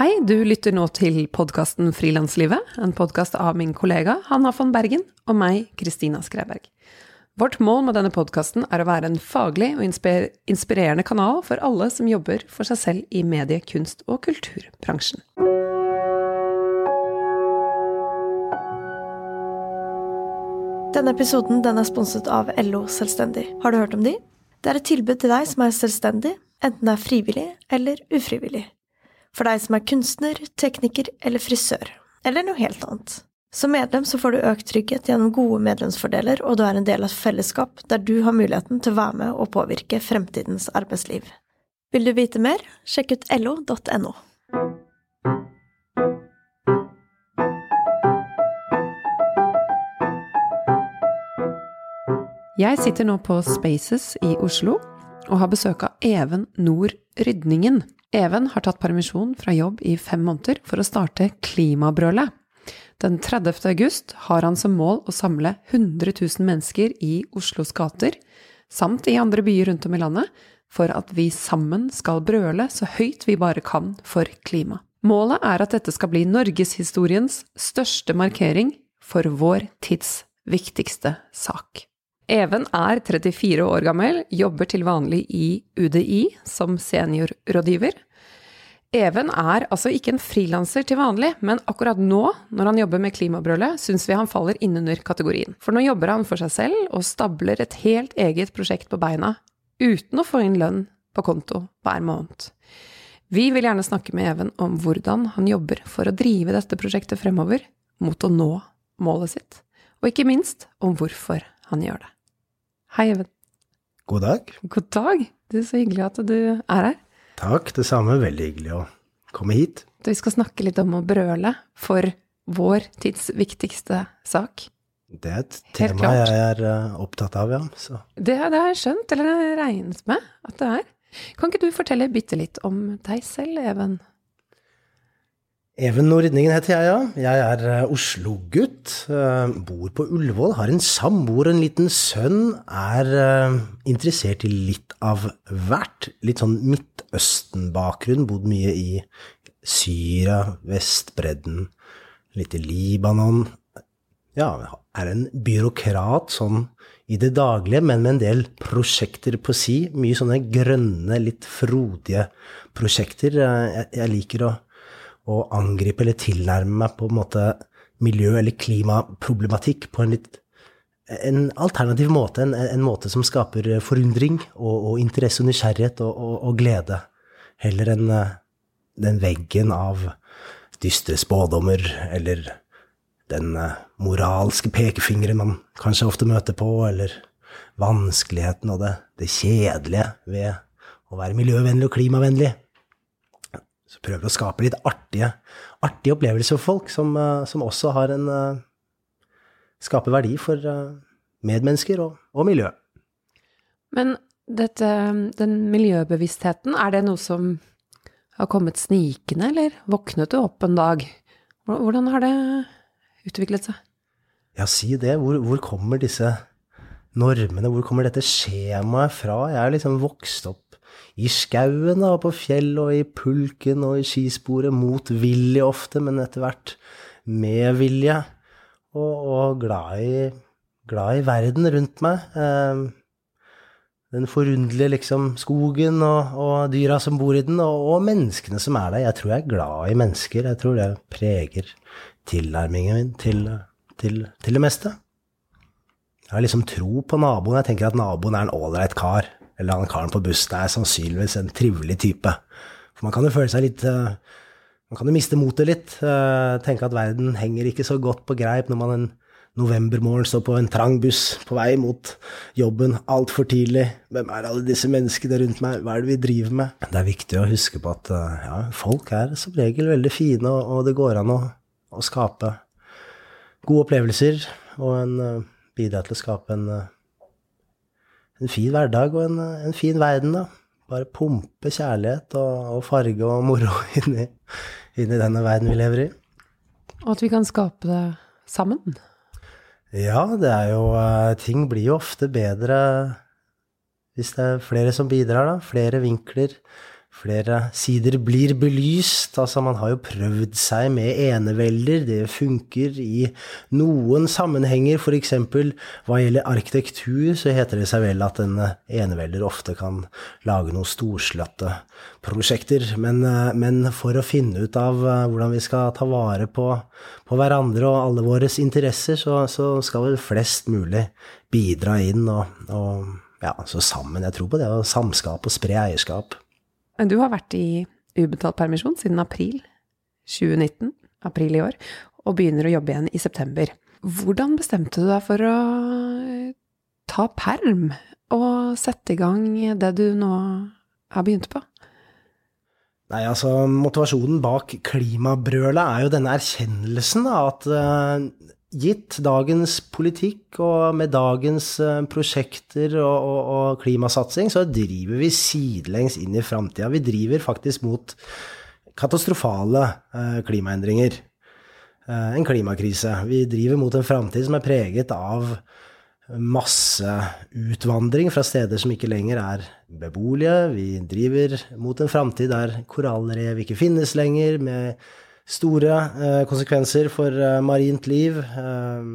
Hei, du lytter nå til podkasten Frilanslivet, en podkast av min kollega Hanna von Bergen og meg, Kristina Skreberg. Vårt mål med denne podkasten er å være en faglig og inspirerende kanal for alle som jobber for seg selv i medie-, kunst- og kulturbransjen. Denne episoden den er sponset av LO Selvstendig. Har du hørt om de? Det er et tilbud til deg som er selvstendig, enten det er frivillig eller ufrivillig. For deg som er kunstner, tekniker eller frisør. Eller noe helt annet. Som medlem så får du økt trygghet gjennom gode medlemsfordeler, og du er en del av et fellesskap der du har muligheten til å være med og påvirke fremtidens arbeidsliv. Vil du vite mer, sjekk ut lo.no. Jeg sitter nå på Spaces i Oslo og har besøk av Even Nord Rydningen. Even har tatt permisjon fra jobb i fem måneder for å starte Klimabrølet. Den 30. august har han som mål å samle 100 000 mennesker i Oslos gater, samt i andre byer rundt om i landet, for at vi sammen skal brøle så høyt vi bare kan for klima. Målet er at dette skal bli norgeshistoriens største markering for vår tids viktigste sak. Even er 34 år gammel, jobber til vanlig i UDI som seniorrådgiver. Even er altså ikke en frilanser til vanlig, men akkurat nå, når han jobber med Klimabrølet, syns vi han faller innunder kategorien. For nå jobber han for seg selv og stabler et helt eget prosjekt på beina, uten å få inn lønn på konto hver måned. Vi vil gjerne snakke med Even om hvordan han jobber for å drive dette prosjektet fremover mot å nå målet sitt, og ikke minst om hvorfor han gjør det. Hei, Even. God dag. God dag. Det er så hyggelig at du er her. Takk, det samme. Veldig hyggelig å komme hit. Vi skal snakke litt om å brøle for vår tids viktigste sak. Det er et tema jeg er uh, opptatt av, ja. Så. Det, det har jeg skjønt, eller regnet med at det er. Kan ikke du fortelle bitte litt om deg selv, Even? Even Nordningen heter jeg, ja. Jeg er uh, Oslo-gutt. Uh, bor på Ullevål. Har en samboer og en liten sønn. Er uh, interessert i litt av hvert. Litt sånn Midtøsten-bakgrunn. Bodd mye i Syria, Vestbredden, litt i Libanon. Ja, er en byråkrat sånn i det daglige, men med en del prosjekter på si. Mye sånne grønne, litt frodige prosjekter. Jeg, jeg liker å å angripe eller tilnærme meg på en måte miljø- eller klimaproblematikk på en litt en alternativ måte, en, en måte som skaper forundring og, og interesse og nysgjerrighet og, og, og, glede, heller enn eh, den veggen av dystre spådommer eller den eh, moralske pekefingeren man kanskje ofte møter på, eller vanskeligheten og det, det kjedelige ved å være miljøvennlig og klimavennlig. Så prøver å skape litt artige, artige opplevelser for folk, som, eh, som, også har en uh, Skaper verdi for uh, medmennesker og, og miljø. Men dette, den miljøbevisstheten, er det noe som har kommet snikende, eller våknet du opp en dag? Hvordan har det utviklet seg? Ja, si det. Hvor, hvor kommer disse normene, hvor kommer dette skjemaet fra? Jeg er liksom vokst opp i skauen og på fjell og i pulken og i skisporet, motvillig ofte, men etter hvert med vilje. Og, og glad, i, glad, i, verden rundt meg. Eh, den forunderlige liksom skogen og, og, dyra som bor i den, og, og, menneskene som er der. Jeg tror jeg er glad i mennesker. Jeg tror det preger tilnærmingen min til, til, til det meste. Jeg har liksom tro på naboen. Jeg tenker at naboen er en ålreit kar eller han karen på bussen er sannsynligvis en trivelig type. For man kan jo føle seg litt eh, Man kan jo miste motet litt. Eh, tenke at verden henger ikke så godt på greip når man en novembermorgen står på en trang buss på vei mot jobben altfor tidlig. Hvem er alle disse menneskene rundt meg? Hva er det vi driver med? Det er viktig å huske på at eh, ja, folk er som regel veldig fine, og det går an å, å skape gode opplevelser og en, bidra til å skape en en fin hverdag og en, en, fin verden, da. Bare pumpe kjærlighet og, og farge og moro inn i, inn i denne verden vi lever i. Og at vi kan skape det sammen. Ja, det er jo eh, Ting blir jo ofte bedre hvis det er flere som bidrar, da. Flere vinkler, flere sider blir belyst. Altså, man har jo prøvd seg med enevelder. Det funker i noen sammenhenger. F.eks. hva gjelder arkitektur, så heter det seg vel at en enevelder ofte kan lage noen storslåtte prosjekter. Men, men, for å finne ut av hvordan vi skal ta vare på, på hverandre og alle våre interesser, så, så skal vel flest mulig bidra inn og, og ja, så sammen. Jeg tror på det å samskape og spre eierskap. Du har vært i ubetalt permisjon siden april 2019, april i år, og begynner å jobbe igjen i september. Hvordan bestemte du deg for å ta perm og sette i gang det du nå har begynt på? Nei, altså Motivasjonen bak klimabrølet er jo denne erkjennelsen av at uh, gitt dagens politikk og med dagens uh, prosjekter og, og, og, klimasatsing, så driver vi sidelengs inn i framtida. Vi driver faktisk mot katastrofale uh, klimaendringer. en klimakrise. Vi driver mot en framtid som er preget av masseutvandring fra steder som ikke lenger er beboelige. Vi driver mot en framtid der korallrev ikke finnes lenger, med store eh, konsekvenser for eh, marint liv. Eh,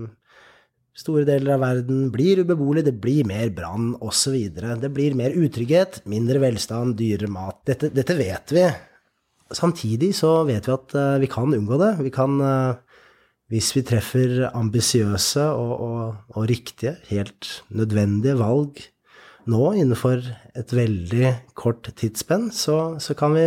store deler av verden blir ubeboelig, det blir mer brann osv. Det blir mer utrygghet, mindre velstand, dyrere mat. Dette, dette, vet vi. Samtidig så vet vi at vi kan unngå det. Vi kan hvis vi treffer ambisiøse og, og, og, riktige, helt nødvendige valg nå innenfor et veldig kort tidsspenn, så, så kan vi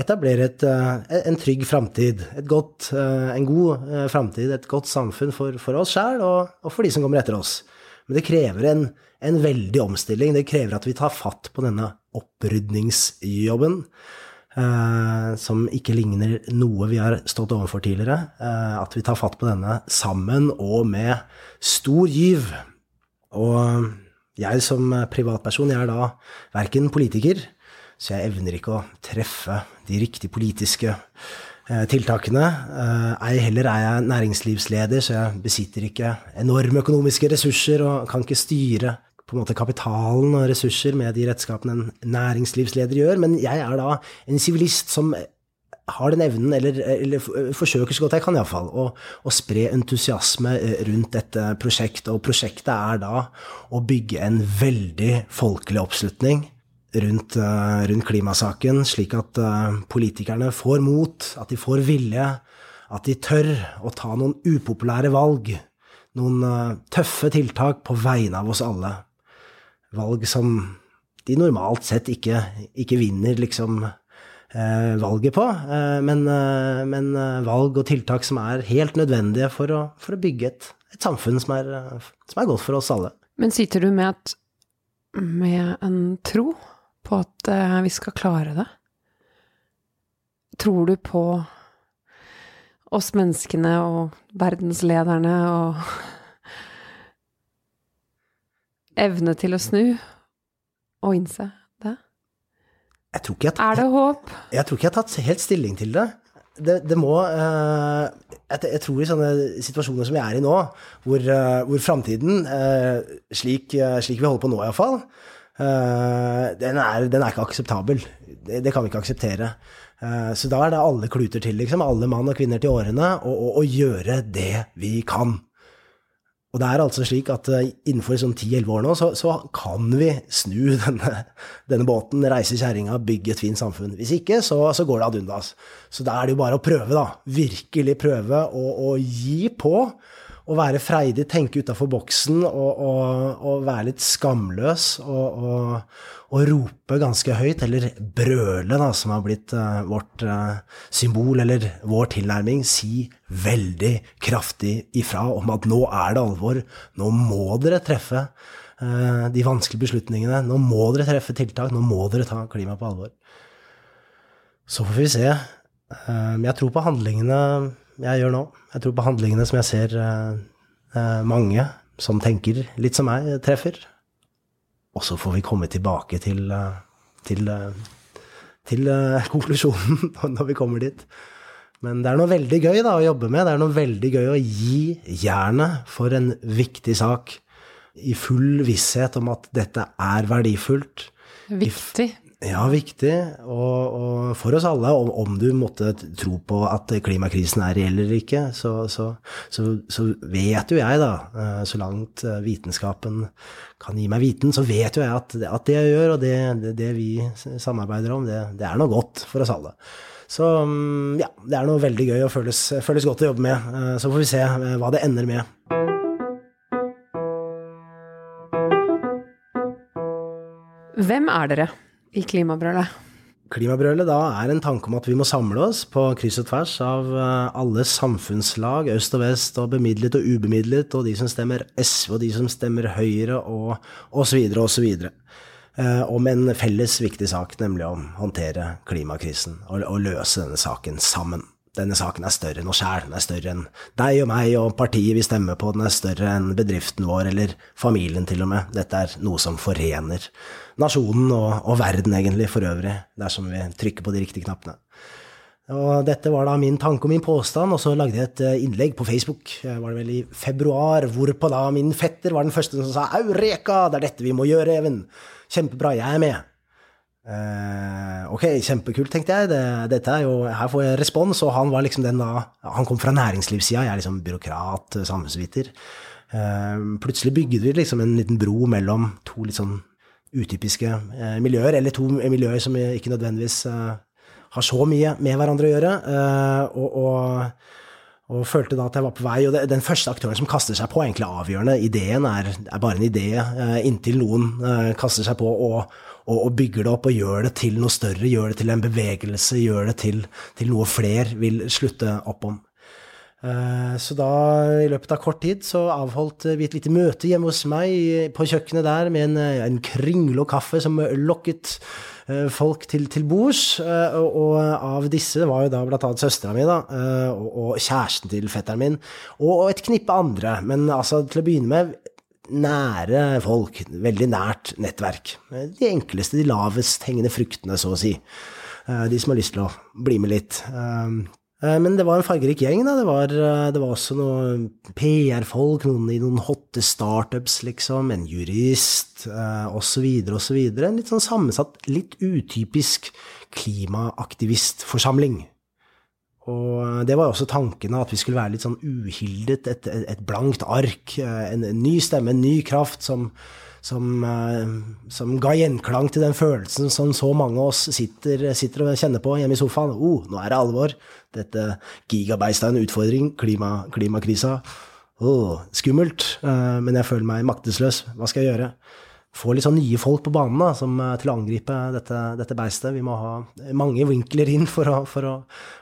etablere et, eh, en trygg framtid. Eh, en god eh, framtid, et godt samfunn for, for oss sjæl og, og, for de som kommer etter oss. Men det krever en, en veldig omstilling. Det krever at vi tar fatt på denne opprydningsjobben eh, som ikke ligner noe vi har stått overfor tidligere. Eh, at vi tar fatt på denne sammen og med stor gyv. Og jeg som privatperson, jeg er da verken politiker, så jeg evner ikke å treffe de riktige politiske eh, tiltakene. Eh, ei heller er jeg næringslivsleder, så jeg besitter ikke enorme økonomiske ressurser og kan ikke styre på en måte kapitalen og ressurser med de redskapene en næringslivsleder gjør, men jeg er da en sivilist som har den evnen, eller, eller forsøker så godt jeg kan iallfall, å, å spre entusiasme eh, rundt dette prosjektet. Og prosjektet er da å bygge en veldig folkelig oppslutning rundt, uh, rundt klimasaken, slik at uh, politikerne får mot, at de får vilje, at de tør å ta noen upopulære valg. Noen uh, tøffe tiltak på vegne av oss alle valg som de normalt sett ikke, ikke vinner liksom eh, valget på, eh, men, eh, men, eh, valg og tiltak som er helt nødvendige for å, for å bygge et, et samfunn som er, som er, godt for oss alle. Men sitter du med, et, med en tro på at eh, vi skal klare det? Tror du på oss menneskene og verdenslederne og evne til å snu og innse det? Jeg tror ikke jeg, er det håp? Jeg, tror ikke jeg har tatt helt stilling til det. Det, det må uh, jeg, jeg, tror i sånne situasjoner som vi er i nå, hvor, uh, hvor framtiden, uh, slik, slik, vi holder på nå iallfall, den, er, den er ikke akseptabel. Det, det, kan vi ikke akseptere. så da er det alle kluter til, liksom. Alle mann og kvinner til årene, og å gjøre det vi kan. Og det er altså slik at uh, innenfor sånn 10-11 år nå, så, så, kan vi snu denne, denne båten, reise kjerringa, bygge et fint samfunn. Hvis ikke, så, så går det ad undas. Så da er det jo bare å prøve, da. Virkelig prøve å, å gi på. Å være freidig, tenke utafor boksen og, og, og, være litt skamløs og, og rope ganske høyt, eller brøle, da, som har blitt uh, vårt uh, symbol, eller vår tilnærming, si veldig kraftig ifra om at nå er det alvor, nå må dere treffe uh, de vanskelige beslutningene, nå må dere treffe tiltak, nå må dere ta klimaet på alvor. Så får vi se. Jeg tror på handlingene jeg gjør nå. Jeg tror på handlingene som jeg ser mange som tenker litt som meg, treffer. Og så får vi komme tilbake til, eh, til, eh, til eh, konklusjonen når vi kommer dit. Men det er noe veldig gøy da, å jobbe med. Det er noe veldig gøy å gi jernet for en viktig sak. I full visshet om at dette er verdifullt. Viktig. Ja, viktig. Og, og for oss alle, om, om, du måtte tro på at klimakrisen er reell eller ikke, så, så, så, så, vet jo jeg, da, eh, så langt eh, vitenskapen kan gi meg viten, så vet jo jeg at, at det jeg gjør, og det, det, det vi samarbeider om, det, det, er noe godt for oss alle. Så mm, ja, det er noe veldig gøy og føles, føles godt å jobbe med. Eh, så får vi se hva det ender med. Hvem er dere? I klimabrølet? Klimabrølet da er en tanke om at vi må samle oss på kryss og tvers av eh, alle samfunnslag, øst og vest, og bemidlet og ubemidlet, og de som stemmer SV, og de som stemmer Høyre, og osv., osv. Eh, om en felles viktig sak, nemlig å håndtere klimakrisen og, og løse denne saken sammen denne saken er større enn oss sjæl, den er større enn deg og meg og partiet vi stemmer på, den er større enn bedriften vår eller familien til og med. Dette er noe som forener nasjonen og, og verden egentlig for øvrig, dersom vi trykker på de riktige knappene. Og dette var da min tanke og min påstand, og så lagde jeg et eh, innlegg på Facebook, var det vel i februar, hvorpå da min fetter var den første som sa 'Eureka, det er dette vi må gjøre, Even'. Kjempebra, jeg er med. Uh, ok, kjempekult, tenkte jeg. Det, dette er jo, her får jeg respons. Og han var liksom den da Han kom fra næringslivssida, jeg er liksom byråkrat, samfunnsviter. Eh, plutselig bygde vi liksom en liten bro mellom to litt sånn utypiske eh, miljøer, eller to miljøer som ikke nødvendigvis har så mye med hverandre å gjøre. og, og og følte da at jeg var på vei. Og det, den første aktøren som kaster seg på, egentlig avgjørende. Ideen er, er bare en idé, eh, inntil noen eh, kaster seg på og, og, og, bygger det opp og gjør det til noe større, gjør det til en bevegelse, gjør det til, til noe fler vil slutte opp om. Eh, så da, i løpet av kort tid, så avholdt vi et lite møte hjemme hos meg på kjøkkenet der med en, en kringle og kaffe som lokket eh, folk til, til bords. Eh, og, og, av disse var jo da annet søstera mi, da, og, og, kjæresten til fetteren min, og, et knippe andre. Men altså, til å begynne med, nære folk. Veldig nært nettverk. De enkleste, de lavest hengende fruktene, så å si. Eh, de som har lyst til å bli med litt. Eh, eh, men det var en fargerik gjeng. da, Det var, det var også noen PR-folk, noen i noen hotte startups, liksom, en jurist, osv., osv. En litt sånn sammensatt, litt utypisk klimaaktivistforsamling. Og det var også tanken at vi skulle være litt sånn uhildet, et, et blankt ark. En, en, ny stemme, en ny kraft som, som, eh, som, ga gjenklang til den følelsen som så mange av oss sitter, sitter og kjenner på hjemme i sofaen. Oh, nå er det alvor. Dette gigabeistet er en utfordring. Klima, klimakrisa. Oh, skummelt. Eh, men jeg føler meg maktesløs. Hva skal jeg gjøre? Få litt sånn nye folk på banen da, som, eh, til å angripe dette, dette, beistet. Vi må ha mange vinkler inn for å, for å,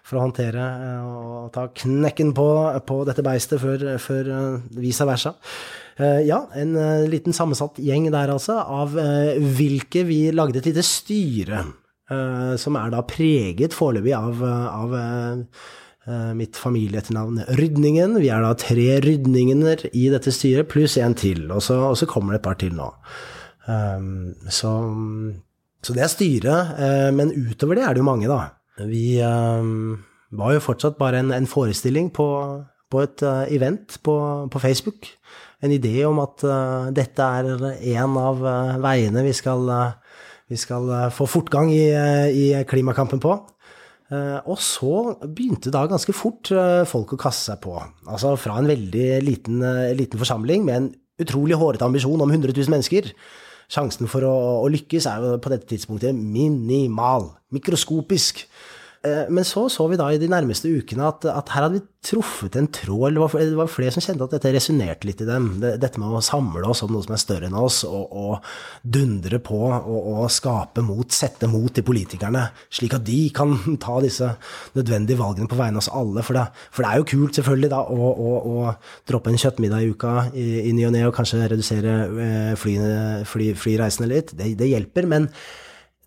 for å håndtere eh, og ta knekken på, på dette beistet før, før uh, vice versa. ja, en liten sammensatt gjeng der altså, av hvilke vi lagde et lite styre. som er da preget foreløpig av, av mitt familieetternavn Rydningen. Vi er da tre rydninger i dette styret, pluss en til. Og så, og så kommer det et par til nå. Um, så, så, det er styret. Uh, men utover det er det jo mange, da. Vi um, var jo fortsatt bare en, en forestilling på, på et uh, event på, på, Facebook. En idé om at uh, dette er en av veiene vi skal, vi skal få fortgang i, i klimakampen på. og så begynte da ganske fort folk å kaste seg på. Altså fra en veldig liten, liten forsamling med en utrolig hårete ambisjon om 100 000 mennesker sjansen for å, å lykkes er jo på dette tidspunktet minimal. Mikroskopisk. Eh, men så så vi da i de nærmeste ukene at, at her hadde vi truffet en tråd. Det var, det var flere som kjente at dette resonnerte litt i dem. Dette med å samle oss om noe som er større enn oss, og, og dundre på og, og, skape mot, sette mot til politikerne, slik at de kan ta disse nødvendige valgene på vegne av oss alle. For det, for det er jo kult, selvfølgelig, da, å, å, å droppe en kjøttmiddag i uka i, i ny og ne, og kanskje redusere eh, flyreisene fly, flyreisene litt. Det, det hjelper. men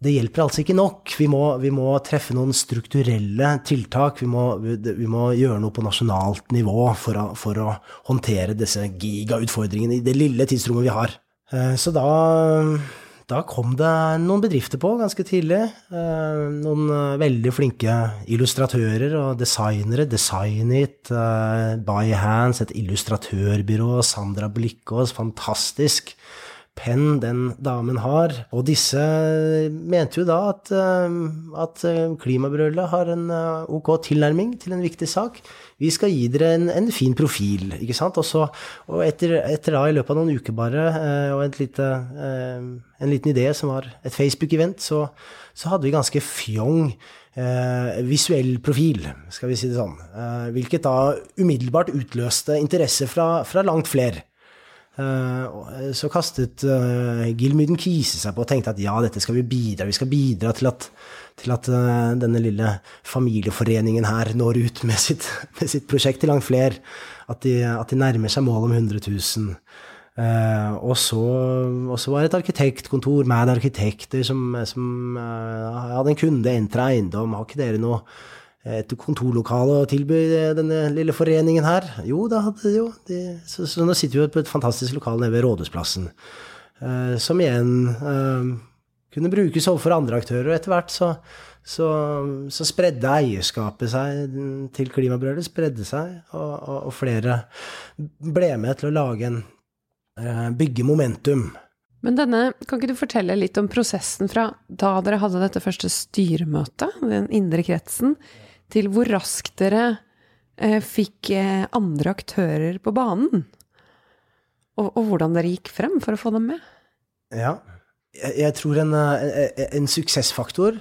det hjelper altså ikke nok. Vi må, vi må treffe noen strukturelle tiltak. Vi må, vi må, gjøre noe på nasjonalt nivå for å, for å håndtere disse gigautfordringene i det lille tidsrommet vi har. Eh, så da, da kom det noen bedrifter på ganske tidlig. Eh, noen eh, veldig flinke illustratører og designere. Designit, By Hands, et illustratørbyrå. Sandra Blikkås, fantastisk penn den damen har. Og disse mente jo da at, eh, at klimabrølet har en eh, ok tilnærming til en viktig sak. Vi skal gi dere en, en fin profil, ikke sant. Også, og etter, etter, da, i løpet av noen uker bare, og og lite, en liten idé som var et Facebook-event, så, så, hadde vi ganske fjong eh, visuell profil, skal vi si det sånn. Eh, hvilket da umiddelbart utløste interesse fra, fra langt flere. Eh, så kastet uh, Gilmyden Kise seg på og tenkte at ja, dette skal vi bidra Vi skal bidra til at, til at uh, denne lille familieforeningen her når ut med sitt, med sitt prosjekt til langt flere. At at de, nærmer seg målet om 100 000. Uh, og, så, og, så, var det et arkitektkontor med arkitekter som, som hadde en kunde, Entra Eiendom. Har ikke dere noe et kontorlokale å tilby denne lille foreningen her? Jo, da hadde de jo. De, så, så, nå sitter vi på et fantastisk lokale nede ved Rådhusplassen, eh, som igjen eh, kunne brukes overfor andre aktører. Og etter hvert så, så, så, spredde eierskapet seg til Klimabrølet, spredde seg, og, og, og, flere ble med til å lage en eh, bygge momentum. Men denne, kan ikke du fortelle litt om prosessen fra da dere hadde dette første styremøtet, den indre kretsen, til hvor raskt dere eh, fikk eh, andre aktører på banen. Og, og, hvordan dere gikk frem for å få dem med. Ja. Jeg, jeg tror en, en, en, suksessfaktor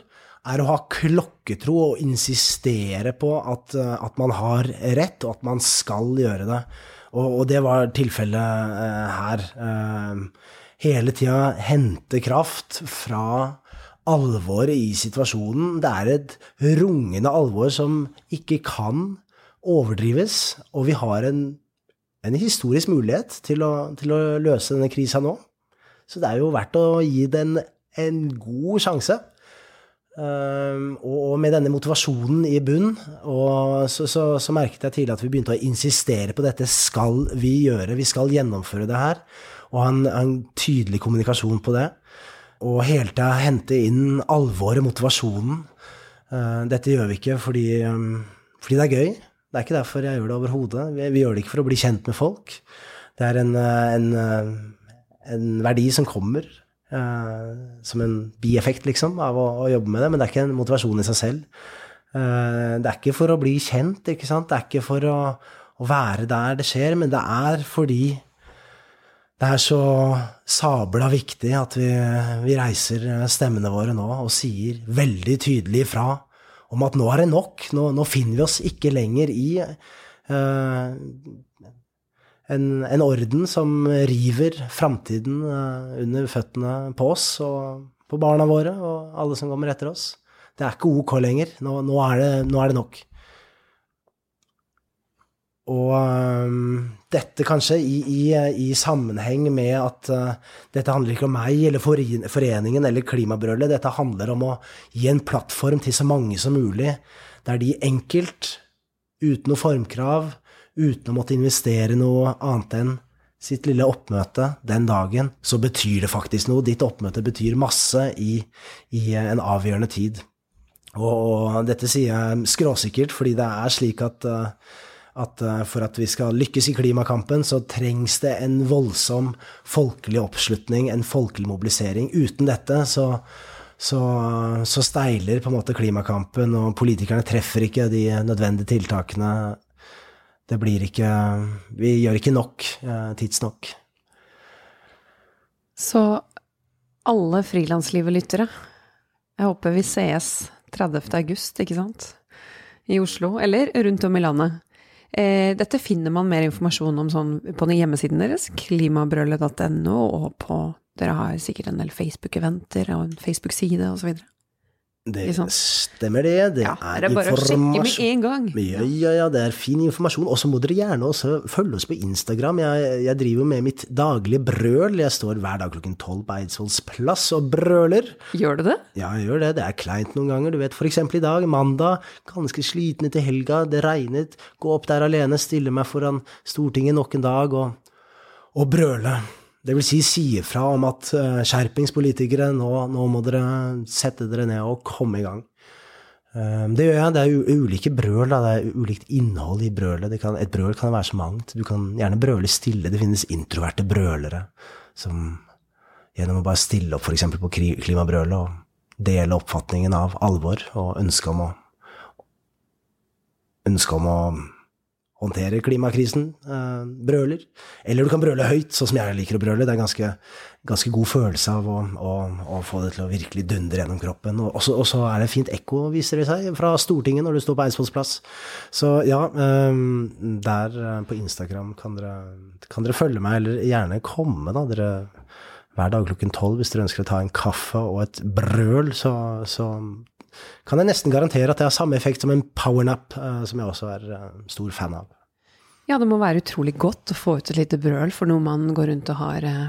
er å ha klokketro og insistere på at, eh, at, man har rett, og at man skal gjøre det. Og, og det var tilfellet eh, her. Eh, hele tida hente kraft fra alvoret i situasjonen. Det er et rungende alvor som ikke kan overdrives, og vi har en, en historisk mulighet til å, til å, løse denne krisa nå. Så det er jo verdt å gi den en god sjanse. Um, og, med denne motivasjonen i bunn, så, så, så, merket jeg tidlig at vi begynte å insistere på dette skal vi gjøre, vi skal gjennomføre det her. Og ha en, en tydelig kommunikasjon på det og hele tida hente inn alvoret, motivasjonen. Eh, dette gjør vi ikke fordi, um, fordi, det er gøy. Det er ikke derfor jeg gjør det overhodet. Vi, vi, gjør det ikke for å bli kjent med folk. Det er en, eh, en, eh, en verdi som kommer som en bieffekt, liksom, av å, å, jobbe med det, men det er ikke en motivasjon i seg selv. Det er ikke for å bli kjent, ikke sant. Det er ikke for å, å være der det skjer, men det er fordi det er så sabla viktig at vi, vi, reiser stemmene våre nå og sier veldig tydelig ifra om at nå er det nok. Nå, nå finner vi oss ikke lenger i uh, en, en, orden som river framtiden uh, under føttene på oss og på barna våre og alle som kommer etter oss. Det er ikke ok lenger. Nå, nå, er, det, nå er det nok. Og um, dette kanskje i, i, i, sammenheng med at uh, dette handler ikke om meg eller foreningen eller klimabrølet. Dette handler om å gi en plattform til så mange som mulig, der de enkelt, uten noe formkrav, uten å måtte investere noe annet enn sitt lille oppmøte den dagen, så betyr det faktisk noe. Ditt oppmøte betyr masse i, i en avgjørende tid. Og, og, dette sier jeg skråsikkert fordi det er slik at uh, at eh, for at vi skal lykkes i klimakampen, så trengs det en voldsom folkelig oppslutning, en folkelig mobilisering. Uten dette så, så, så steiler på en måte klimakampen, og politikerne treffer ikke de nødvendige tiltakene. Det blir ikke Vi gjør ikke nok eh, tidsnok. Så alle frilanslivet-lyttere, jeg håper vi sees 30. august, ikke sant? I Oslo, eller rundt om i landet. Eh, dette finner man mer informasjon om sånn på den hjemmesiden deres, klimabrølet.no, og på Dere har sikkert en del Facebook-eventer og en Facebook-side osv. Det stemmer, det. Det ja, er, er bare å sjekke med en gang. Ja, ja, ja, det er fin informasjon. Og så må dere gjerne også følge oss på Instagram. Jeg, jeg, driver med mitt daglige brøl. Jeg står hver dag klokken tolv på Eidsvolls plass og brøler. Gjør du det? Ja, jeg gjør det. Det er kleint noen ganger. Du vet, eksempel i dag, mandag, ganske sliten etter helga, det regnet. Gå opp der alene, stille meg foran Stortinget nok en dag og, og brøle. Det vil si si ifra om at uh, skjerpingspolitikere, nå, nå, må dere sette dere ned og komme i gang. Um, det gjør jeg. Det er ulike brøl. Det er ulikt innhold i brølet. Et brøl kan være så mangt. Du kan gjerne brøle stille. Det finnes introverte brølere som gjennom å bare stille opp f.eks. på klimabrølet og dele oppfatningen av alvor og ønsket om å ønske om å håndtere klimakrisen, eh, brøler. Eller du kan brøle høyt, sånn som jeg liker å brøle. Det er en ganske, ganske god følelse av å, å, å, få det til å virkelig dundre gjennom kroppen. Og så, er det fint ekko, viser det seg, fra Stortinget når du står på Eidsvolls plass. Så ja, eh, der eh, på Instagram kan dere, kan dere følge meg, eller gjerne komme, da. Dere hver dag klokken tolv hvis dere ønsker å ta en kaffe og et brøl, så, så kan jeg nesten garantere at det har samme effekt som en powernap, uh, som jeg også er uh, stor fan av. Ja, det må være utrolig godt å få ut et lite brøl for noe man går rundt og har uh,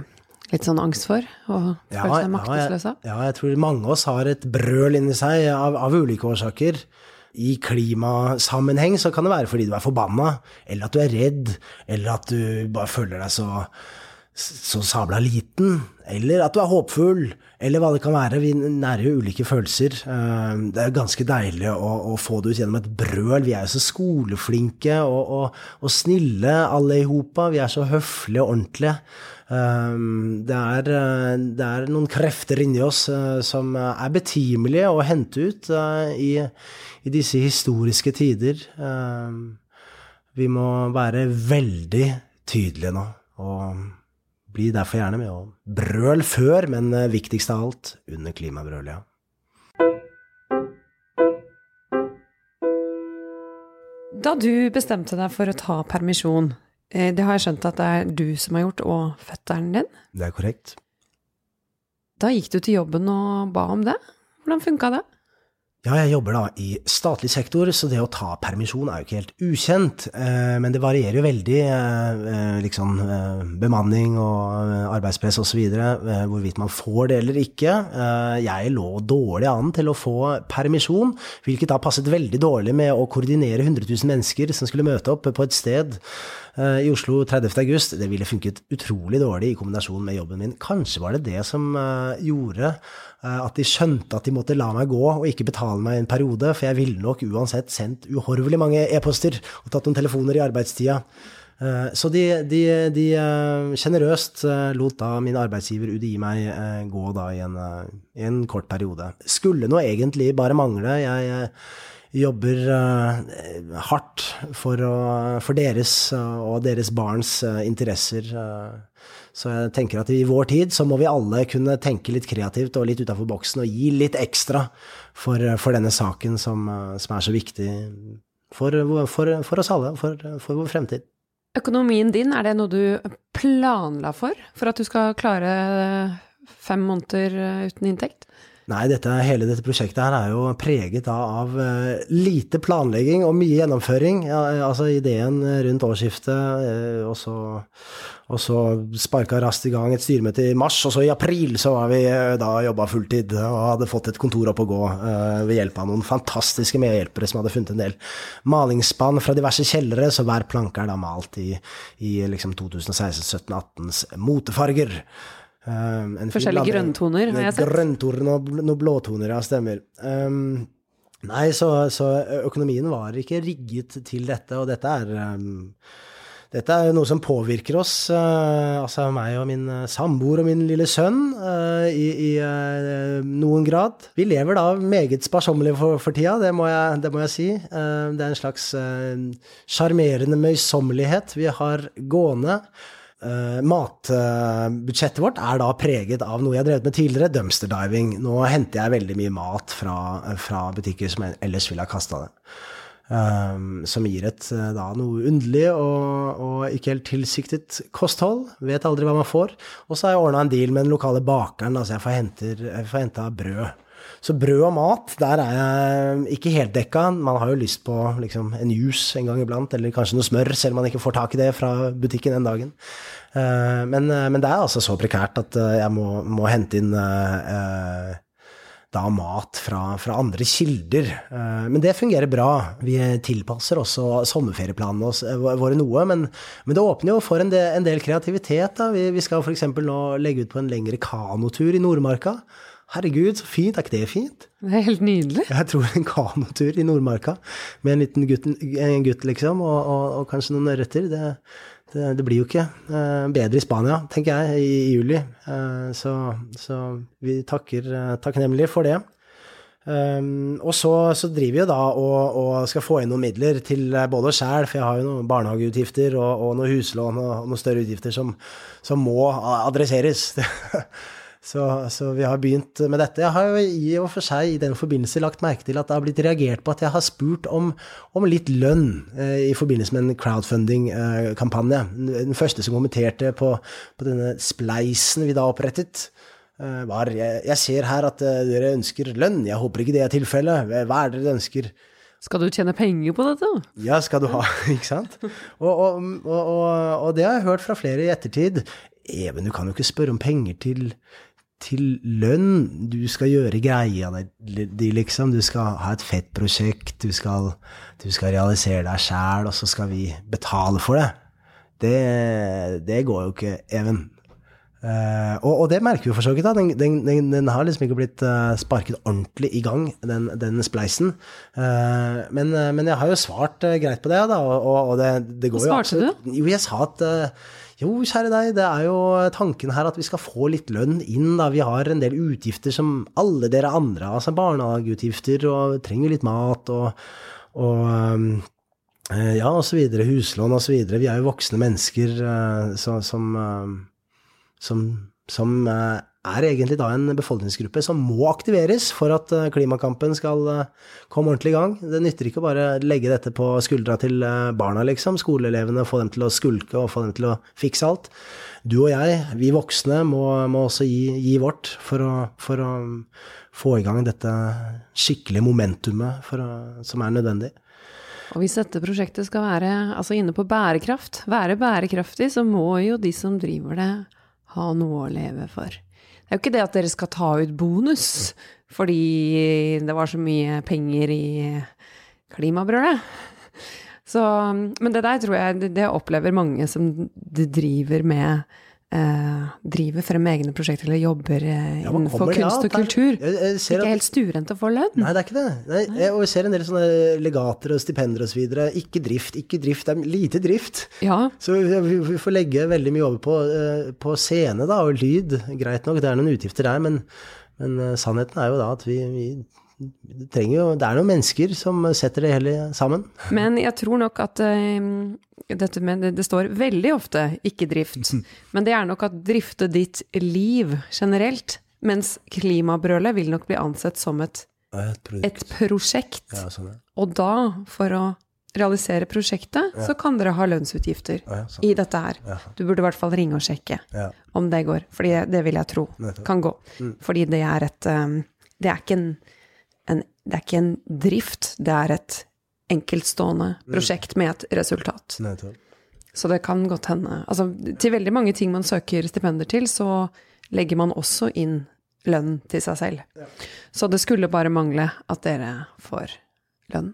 litt sånn angst for, og ja, føler seg maktesløs av. Ja, jeg tror mange av oss har et brøl inni seg av, av ulike årsaker. I klimasammenheng så kan det være fordi du er forbanna, eller at du er redd, eller at du bare føler deg så så sabla liten, eller at du er håpfull, eller hva det kan være. Vi nærer jo ulike følelser. Eh, det er ganske deilig å, å, få det ut gjennom et brøl. Vi er jo så skoleflinke og, og, og snille alle i hopa. Vi er så høflige og ordentlige. Eh, det er, eh, det er, noen krefter inni oss som er betimelige å hente ut i, i disse historiske tider. Vi må være veldig tydelige nå. og bli derfor gjerne med å brøl før, men eh, viktigst av alt under klimabrølet, ja. Da du bestemte deg for å ta permisjon, eh, det har jeg skjønt at det er du som har gjort, og fetteren din? Det er korrekt. Da gikk du til jobben og ba om det. Hvordan funka det? Ja, jeg jobber da i statlig sektor, så det å ta permisjon er jo ikke helt ukjent. Eh, men det varierer jo veldig, eh, eh, liksom bemanning og arbeidspress osv., hvorvidt man får det eller ikke. Jeg lå dårlig an til å få permisjon, hvilket da passet veldig dårlig med å koordinere 100 000 mennesker som skulle møte opp på et sted i Oslo 30. august. Det ville funket utrolig dårlig i kombinasjon med jobben min. Kanskje var det det som gjorde Eh, at de skjønte at de måtte la meg gå og ikke betale meg en periode, for jeg ville nok uansett sendt uhorvelig mange e-poster og tatt noen telefoner i arbeidstida. Eh, så de, eh, generøst lot da min arbeidsgiver UDI meg gå da i en, i en kort periode. Skulle nå egentlig bare mangle. Jeg jobber hardt for, å, for deres og deres barns interesser så jeg tenker at i vår tid så må vi alle kunne tenke litt kreativt og litt utafor boksen og gi litt ekstra for, for denne saken som, som, er så viktig for, for oss alle, for, vår fremtid. Økonomien din, er det noe du planla for, for at du skal klare fem måneder uten inntekt? Nei, dette, hele dette prosjektet her er jo preget av av lite planlegging og mye gjennomføring. Ja, altså ideen rundt årsskiftet, uh, og så, og så sparka raskt i gang et styremøte i mars, og så i april så var vi uh, da jobba fulltid og hadde fått et kontor opp å gå ved hjelp av noen fantastiske medhjelpere som hadde funnet en del malingsspann fra diverse kjellere, så hver planke er da malt i, i liksom 2016-17-18s motefarger. Um, Forskjellige grønntoner, har jeg sett. Grønntoner og noen blåtoner, ja, stemmer. Um, nei, så, så, økonomien var ikke rigget til dette, og dette er um, dette er noe som påvirker oss, uh, altså meg og min uh, samboer og min lille sønn, uh, i, i noen grad. Vi lever da meget sparsommelig for, for tida, det må jeg, det må jeg si. det er en slags sjarmerende møysommelighet vi har gående. Uh, matbudsjettet uh, vårt er da preget av noe jeg har drevet med tidligere, dumpster diving. Nå henter jeg veldig mye mat fra, fra butikker som ellers ville ha kasta det. Um, som gir et uh, da noe underlig og, og, ikke helt tilsiktet kosthold. Vet aldri hva man får. Og så har jeg ordna en deal med den lokale bakeren, altså jeg får, får henta brød. Så brød og mat, der er jeg ikke helt dekka. Man har jo lyst på liksom, en juice en gang iblant, eller kanskje noe smør, selv om man ikke får tak i det fra butikken den dagen. Uh, men, uh, men, det er altså så prekært at uh, jeg må, må, hente inn da mat fra, fra andre kilder. Men det fungerer bra. Vi tilpasser også sommerferieplanene våre noe, men, men, det åpner jo for en del, en del kreativitet. Da. Vi, vi skal f.eks. nå legge ut på en lengre kanotur i Nordmarka. Herregud, så fint. Er ikke det fint? Det er helt nydelig. Jeg tror en kanotur i Nordmarka med en liten gutt, en gutt liksom, og, og, og, kanskje noen ørreter, det, det, det, blir jo ikke uh, bedre i Spania, tenker jeg, i, i juli. Uh, så, så, vi takker takknemlig for det. Um, og så, så, driver vi jo da og, og, skal få inn noen midler til både oss sjæl, for jeg har jo noen barnehageutgifter og, og noen huslån og, og, noen større utgifter som, som må adresseres. så, så, vi har begynt med dette. Jeg har jo i og for seg i den forbindelse lagt merke til at det har blitt reagert på at jeg har spurt om, om litt lønn eh, i forbindelse med en crowdfunding-kampanje. Eh, den første som kommenterte på, på denne spleisen vi da opprettet. Eh, var jeg, jeg, ser her at eh, dere ønsker lønn, jeg håper ikke det er tilfellet. Hva er det dere ønsker? Skal du tjene penger på dette? Ja, skal du ha, ikke sant? Og, og, og, og, det har jeg hørt fra flere i ettertid. Even, du kan jo ikke spørre om penger til, til lønn. Du skal gjøre greia di, liksom. Du skal ha et fett prosjekt, du skal, du skal realisere deg sjæl, og så skal vi betale for det. Det, det går jo ikke, Even. Uh, og, og, det merker vi for så vidt. Den, den, den, den, har liksom ikke blitt uh, sparket ordentlig i gang, den, den spleisen. Uh, men, men, jeg har jo svart greit på det, da. Og, og det, det går Hva svarte du? Jo, jeg sa at jo, kjære deg, det er jo tanken her at vi skal få litt lønn inn. da. Vi har en del utgifter som alle dere andre har, altså barnehageutgifter, og trenger litt mat og, og um, ja, og så videre. Huslån og så videre. Vi er jo voksne mennesker så, som som, som eh, er egentlig da en befolkningsgruppe som må aktiveres for at eh, klimakampen skal eh, komme ordentlig i gang. Det nytter ikke å bare legge dette på skuldra til barna, liksom, skoleelevene, få dem til å skulke og få dem til å fikse alt. Du og jeg, vi voksne, må, må også gi, gi, vårt for å, for å, få i gang dette skikkelige momentumet å, som er nødvendig. Og hvis dette prosjektet skal være altså inne på bærekraft, være bærekraftig, så må jo de som driver det, ha noe å leve for. Det er jo ikke det at dere skal ta ut bonus fordi det var så mye penger i klimabrølet. Så, men det der tror jeg det opplever mange som driver med eh, driver frem egne prosjekter eller jobber eh, ja, innenfor kunst og kultur. Jeg, jeg ikke at, helt å få lønn. Nei, det er ikke det. Nei, jeg, og jeg ser en del sånne legater og stipender osv. Ikke drift, ikke drift. Det er lite drift. Ja. Så vi, vi, får legge veldig mye over på, uh, på, scene da, og lyd. Greit nok, det er noen utgifter der, men, men uh, sannheten er jo da at vi, vi det, jo, det er noen mennesker som setter det hele sammen. Men jeg tror nok at uh, dette med det, står veldig ofte 'ikke drift', men det er nok at drifte ditt liv generelt. Mens klimabrølet vil nok bli ansett som et, et prosjekt. Ja, sånn, ja. Og da, for å realisere prosjektet, ja. så kan dere ha lønnsutgifter sånn. i dette her. Du burde i hvert fall ringe og sjekke om det går, for det vil jeg tro kan gå. Mm. Fordi det er et um, Det er ikke en en, det er ikke en drift, det er et enkeltstående mm. prosjekt med et resultat. Så det kan godt hende Altså, til veldig mange ting man søker stipender til, så legger man også inn lønn til seg selv. Så det skulle bare mangle at dere får lønn.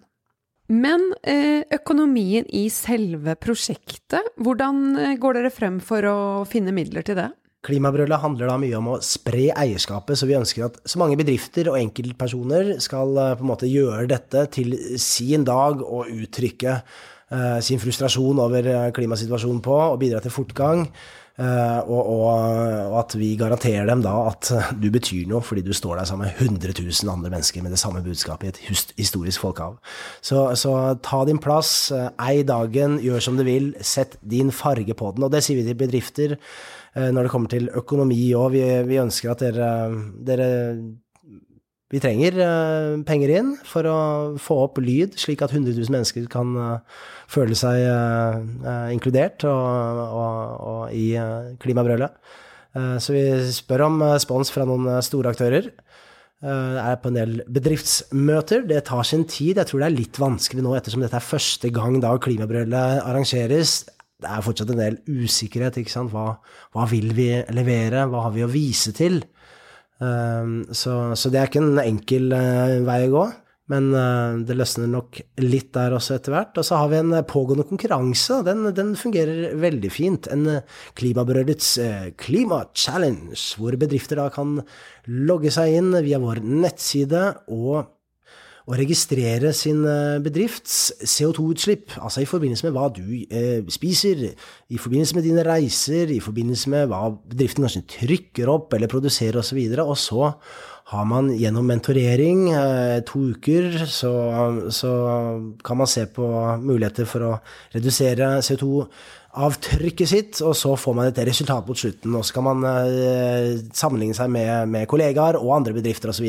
Men eh, økonomien i selve prosjektet, hvordan eh, går dere frem for å finne midler til det? Klimabrølet handler da mye om å spre eierskapet, så vi ønsker at så mange bedrifter og enkeltpersoner skal eh, på en måte gjøre dette til sin dag og uttrykke uh, sin frustrasjon over eh, klimasituasjonen på, og bidra til fortgang. Uh, og, og, og, at vi garanterer dem da at du betyr noe fordi du står der sammen med 100 000 andre mennesker med det samme budskapet i et historisk folkehav. Så, så ta din plass, ei dagen, gjør som du vil, sett din farge på den. Og det sier vi til bedrifter. Eh, når det kommer til økonomi òg. Vi, vi, ønsker at dere, dere vi trenger uh, penger inn for å få opp lyd, slik at 100 000 mennesker kan uh, føle seg uh, inkludert og, og, og i klimabrølet. så vi spør om spons fra noen store aktører. Det er på en del bedriftsmøter. Det tar sin tid. Jeg tror det er litt vanskelig nå, ettersom dette er første gang da klimabrølet arrangeres det er fortsatt en del usikkerhet. ikke sant? Hva, hva, vil vi levere? Hva har vi å vise til? Um, så, så, det er ikke en enkel uh, vei å gå. Men uh, det løsner nok litt der også etter hvert. Og så har vi en pågående konkurranse. Den, den fungerer veldig fint. En Klimabrødets uh, hvor bedrifter da kan logge seg inn via vår nettside og å registrere sin eh, bedrifts CO2-utslipp, altså i forbindelse med hva du eh, spiser, i forbindelse med dine reiser, i forbindelse med hva bedriften kanskje trykker opp eller produserer osv. Og, og så har man gjennom mentorering eh, to uker, så, så kan man se på muligheter for å redusere CO2-utslipp avtrykket sitt, og så får man et resultat mot slutten. Og så kan man eh, sammenligne seg med, med, kollegaer og andre bedrifter osv.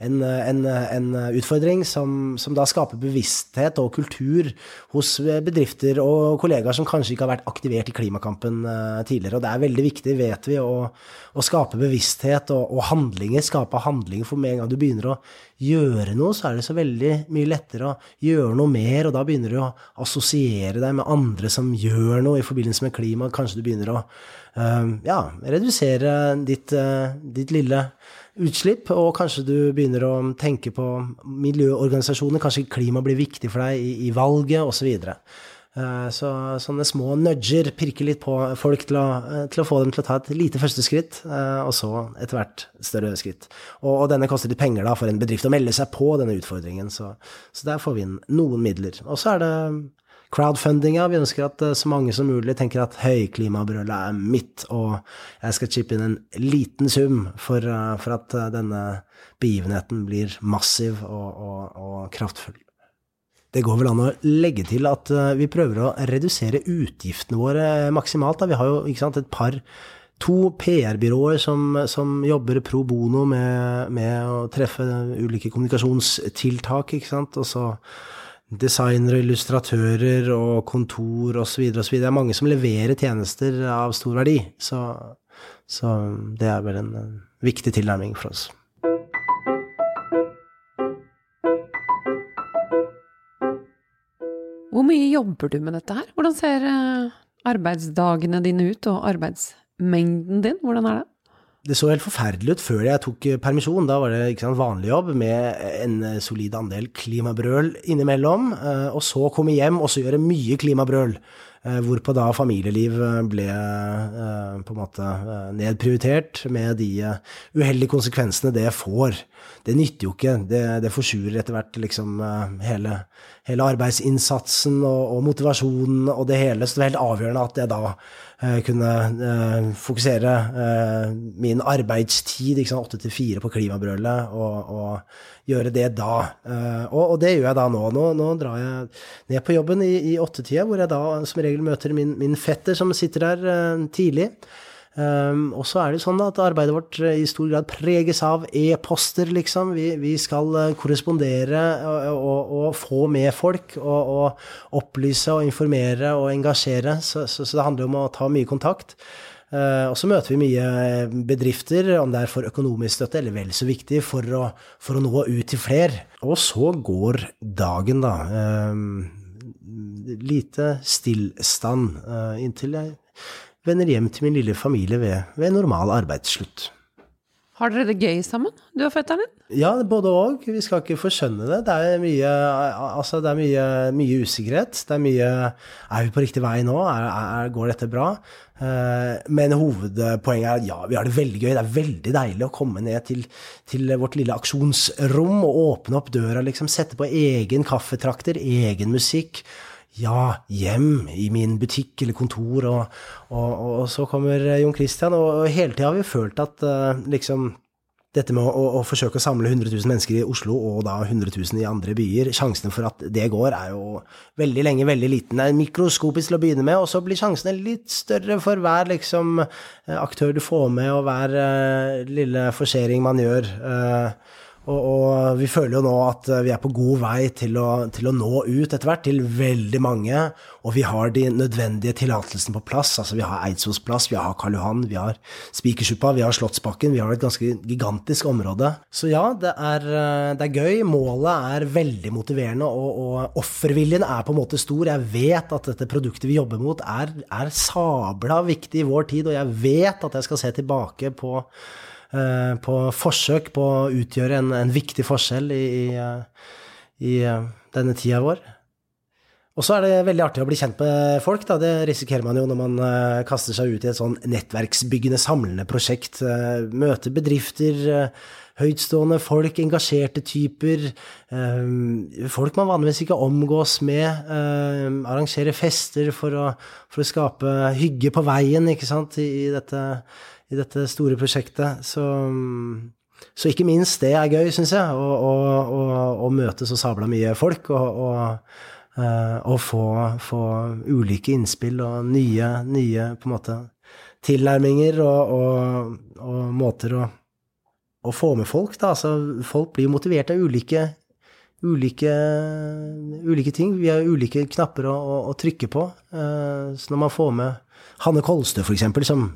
En, en, en utfordring som, som, da skaper bevissthet og kultur hos bedrifter og kollegaer som kanskje ikke har vært aktivert i klimakampen eh, tidligere. Og det er veldig viktig, vet vi, å, å skape bevissthet og, og handlinger. Skape handlinger for med en gang du begynner å gjøre noe, så er det så veldig mye lettere å gjøre noe mer, og da begynner du å assosiere deg med andre som gjør noe i forbindelse med klima. Kanskje du begynner å uh, ja, redusere ditt, uh, ditt, lille utslipp, og kanskje du begynner å tenke på miljøorganisasjoner. Kanskje klima blir viktig for deg i, i valget, osv. Eh, så sånne små nudger pirker litt på folk til å, eh, til å, få dem til å ta et lite første skritt, eh, og så etter hvert større skritt. Og, og, denne koster litt penger da for en bedrift å melde seg på denne utfordringen, så, så der får vi inn noen midler. Og så er det crowdfundinga. Vi ønsker at så mange som mulig tenker at høyklimabrølet er mitt, og jeg skal chippe inn en liten sum for, for at denne begivenheten blir massiv og, og, og kraftfull. Det går vel an å legge til at eh, vi prøver å redusere utgiftene våre maksimalt. Da. Vi har jo sant, et par to PR-byråer som, som, jobber pro bono med, med, å treffe ulike kommunikasjonstiltak. ikke sant, og så designere, illustratører og kontor osv. osv. Det er mange som leverer tjenester av stor verdi. Så, så det er vel en, viktig tilnærming for oss. Hvor mye jobber du med dette her? Hvordan ser eh, arbeidsdagene dine ut, og arbeidsmengden din? Hvordan er det? Det så helt forferdelig ut før jeg tok eh, permisjon. Da var det ikke sant, vanlig jobb med en eh, solid andel klimabrøl innimellom. Og så komme hjem og så gjøre mye klimabrøl. Hvorpå da familieliv ble på en måte nedprioritert med de uheldige konsekvensene det får det nytter jo ikke. Det, det forsurer etter hvert liksom eh, hele, hele arbeidsinnsatsen og, og, motivasjonen og det hele. Så det var helt avgjørende at jeg da eh, kunne eh, fokusere eh, min arbeidstid, åtte til fire, på klimabrølet, og, og, gjøre det da. Eh, og, og, det gjør jeg da nå. Nå, nå drar jeg ned på jobben i, i åttetida, hvor jeg da som regel møter min, min fetter som sitter der eh, tidlig. Um, og så er det sånn at arbeidet vårt eh, i stor grad preges av e-poster, liksom. Vi, vi skal korrespondere og, og, og, få med folk og, og, opplyse og informere og engasjere. Så, så, så, det handler om å ta mye kontakt. Uh, og så møter vi mye bedrifter, om det er for økonomisk støtte eller vel så viktig, for å, for å nå ut til flere. Og så går dagen, da. Um, lite stillstand inntil jeg vender hjem til min lille familie ved, ved normal arbeidsslutt. Har dere det gøy sammen, du og fetteren din? Ja, både òg. Vi skal ikke forskjønne det. Det er mye, altså, det er mye, mye usikkerhet. Det er mye Er vi på riktig vei nå? Er, er, går dette bra? Uh, men hovedpoenget er at ja, vi har det veldig gøy. Det er veldig deilig å komme ned til, til vårt lille aksjonsrom og åpne opp døra, liksom. Sette på egen kaffetrakter, egen musikk ja, hjem i min butikk eller kontor, og, og, og så kommer Jon Christian, og, hele tida har vi følt at uh, liksom dette med å, å, forsøke å samle 100 000 mennesker i Oslo, og da 100 000 i andre byer, sjansene for at det går, er jo veldig lenge veldig liten. Det er mikroskopisk til å begynne med, og så blir sjansene litt større for hver liksom, eh, aktør du får med, og hver uh, lille forsering man gjør. Uh, og, og, vi føler jo nå at eh, vi er på god vei til å, til å nå ut etter hvert til veldig mange. Og vi har de nødvendige tillatelsene på plass. Altså vi har Eidsvolls plass, vi har Karl Johan, vi har Spikersuppa, vi har Slottsbakken. Vi har et ganske gigantisk område. Så ja, det er, eh, det er gøy. Målet er veldig motiverende, og, og, offerviljen er på en måte stor. Jeg vet at dette produktet vi jobber mot, er, er sabla viktig i vår tid, og jeg vet at jeg skal se tilbake på Eh, på forsøk på å utgjøre en, en viktig forskjell i, i, i, eh, denne tida vår. Og så er det veldig artig å bli kjent med folk, da. Det risikerer man jo når man kaster seg ut i et sånn nettverksbyggende, samlende prosjekt. Møter bedrifter, høytstående folk, engasjerte typer. folk man vanligvis ikke omgås med. arrangere fester for å, for å, skape hygge på veien, ikke sant, i, dette, i dette, store prosjektet. Så så ikke minst det er gøy, syns jeg, å, å, å, å, møte så sabla mye folk. og, og Eh, og få, få, ulike innspill og nye, nye måte tilnærminger og, og, og måter å, å, få med folk. Da. Altså, folk blir motivert av ulike, ulike, ulike ting. Vi har ulike knapper å, å trykke på. Uh, så når man får med Hanne Kolstø, for eksempel, som